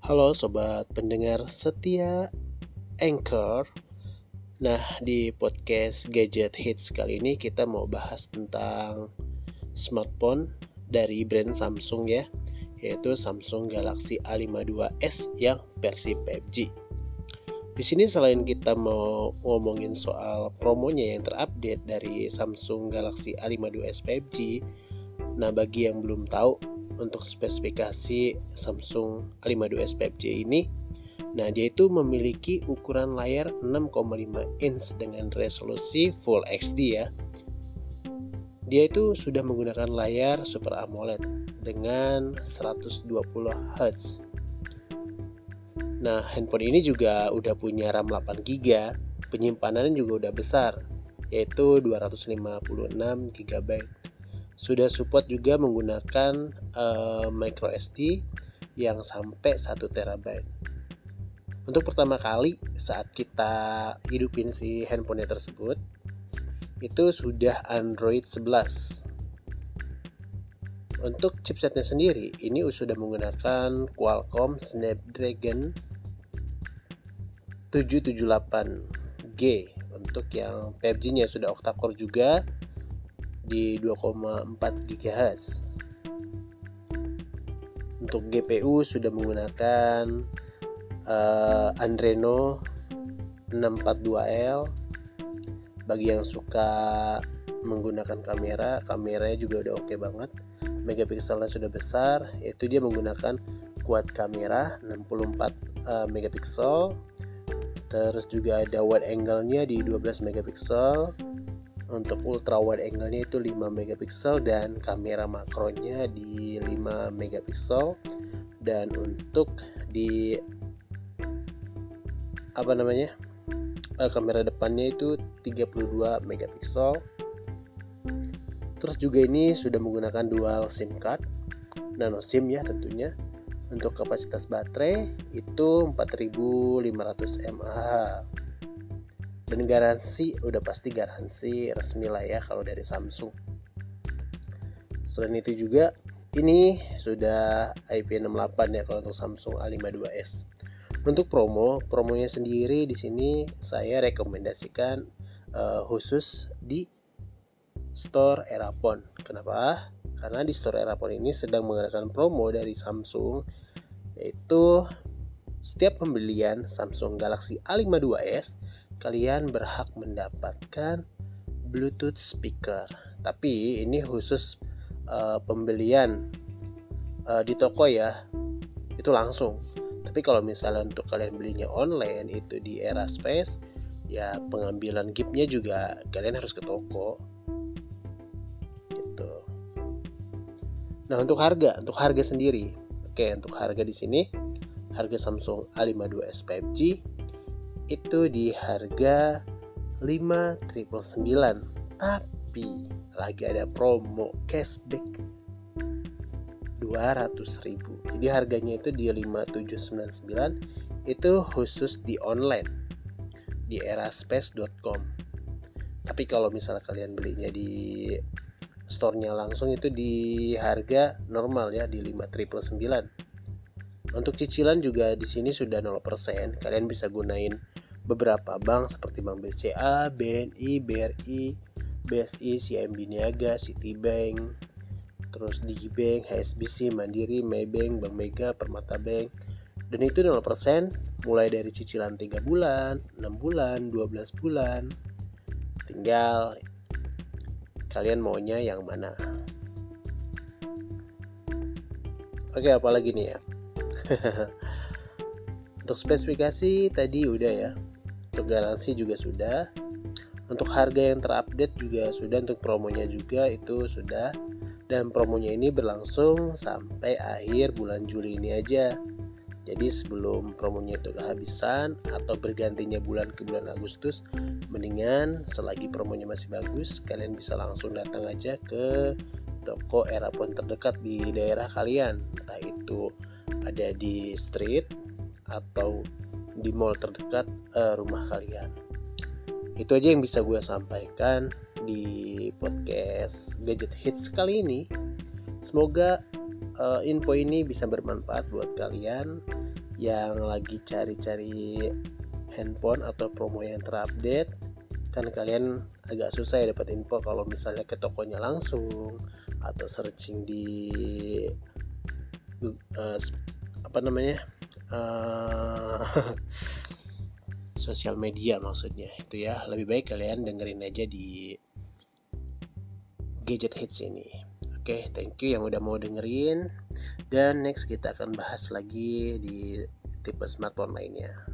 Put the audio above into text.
Halo sobat pendengar setia Anchor. Nah, di podcast Gadget Hits kali ini kita mau bahas tentang smartphone dari brand Samsung ya, yaitu Samsung Galaxy A52s yang versi 5G. Di sini selain kita mau ngomongin soal promonya yang terupdate dari Samsung Galaxy A52s 5G, nah bagi yang belum tahu untuk spesifikasi Samsung A52s 5G ini Nah, dia itu memiliki ukuran layar 6,5 inch dengan resolusi Full HD ya. Dia itu sudah menggunakan layar Super AMOLED dengan 120 Hz. Nah, handphone ini juga udah punya RAM 8 GB, penyimpanannya juga udah besar, yaitu 256 GB sudah support juga menggunakan uh, micro SD yang sampai 1 terabyte. Untuk pertama kali saat kita hidupin si handphonenya tersebut itu sudah Android 11. Untuk chipsetnya sendiri ini sudah menggunakan Qualcomm Snapdragon 778G untuk yang 5G-nya sudah octa-core juga di 2,4 GHz. Untuk GPU sudah menggunakan uh, Adreno 642L. Bagi yang suka menggunakan kamera, kameranya juga udah oke okay banget. Megapikselnya sudah besar, yaitu dia menggunakan quad kamera 64 uh, megapiksel. Terus juga ada wide angle-nya di 12 megapiksel untuk ultra wide angle-nya itu 5 megapiksel dan kamera makronya di 5 megapiksel. Dan untuk di apa namanya uh, kamera depannya itu 32 megapiksel. Terus juga ini sudah menggunakan dual SIM card nano SIM ya tentunya. Untuk kapasitas baterai itu 4500 mAh dan garansi udah pasti garansi resmi lah ya kalau dari Samsung. Selain itu juga ini sudah IP68 ya kalau untuk Samsung A52s untuk promo promonya sendiri di sini saya rekomendasikan uh, khusus di store Erapon kenapa? Karena di store Erapon ini sedang mengadakan promo dari Samsung yaitu setiap pembelian Samsung Galaxy A52s kalian berhak mendapatkan Bluetooth speaker. Tapi ini khusus uh, pembelian uh, di toko ya, itu langsung. Tapi kalau misalnya untuk kalian belinya online itu di era space, ya pengambilan giftnya juga kalian harus ke toko. Gitu. Nah untuk harga, untuk harga sendiri, oke untuk harga di sini harga Samsung A52s 5G itu di harga 5.999 tapi lagi ada promo cashback 200.000 jadi harganya itu di 5799 itu khusus di online di eraspace.com tapi kalau misalnya kalian belinya di store-nya langsung itu di harga normal ya di 5.999 untuk cicilan juga di sini sudah 0%. Kalian bisa gunain beberapa bank seperti Bank BCA, BNI, BRI, BSI, CIMB Niaga, Citibank, terus Digibank, HSBC, Mandiri, Maybank, Bank Mega, Permata Bank. Dan itu 0% mulai dari cicilan 3 bulan, 6 bulan, 12 bulan. Tinggal kalian maunya yang mana. Oke, apalagi nih ya. Untuk spesifikasi tadi udah ya untuk garansi juga sudah. Untuk harga yang terupdate juga sudah. Untuk promonya juga itu sudah. Dan promonya ini berlangsung sampai akhir bulan Juli ini aja. Jadi sebelum promonya itu kehabisan atau bergantinya bulan ke bulan Agustus mendingan selagi promonya masih bagus kalian bisa langsung datang aja ke toko Erapon terdekat di daerah kalian. Entah itu ada di street atau di mall terdekat uh, rumah kalian. Itu aja yang bisa gue sampaikan di podcast Gadget Hits kali ini. Semoga uh, info ini bisa bermanfaat buat kalian yang lagi cari-cari handphone atau promo yang terupdate kan kalian agak susah ya dapat info kalau misalnya ke tokonya langsung atau searching di uh, apa namanya uh, sosial media maksudnya itu ya. Lebih baik kalian dengerin aja di gadget hits ini. Oke okay, thank you yang udah mau dengerin. Dan next kita akan bahas lagi di tipe smartphone lainnya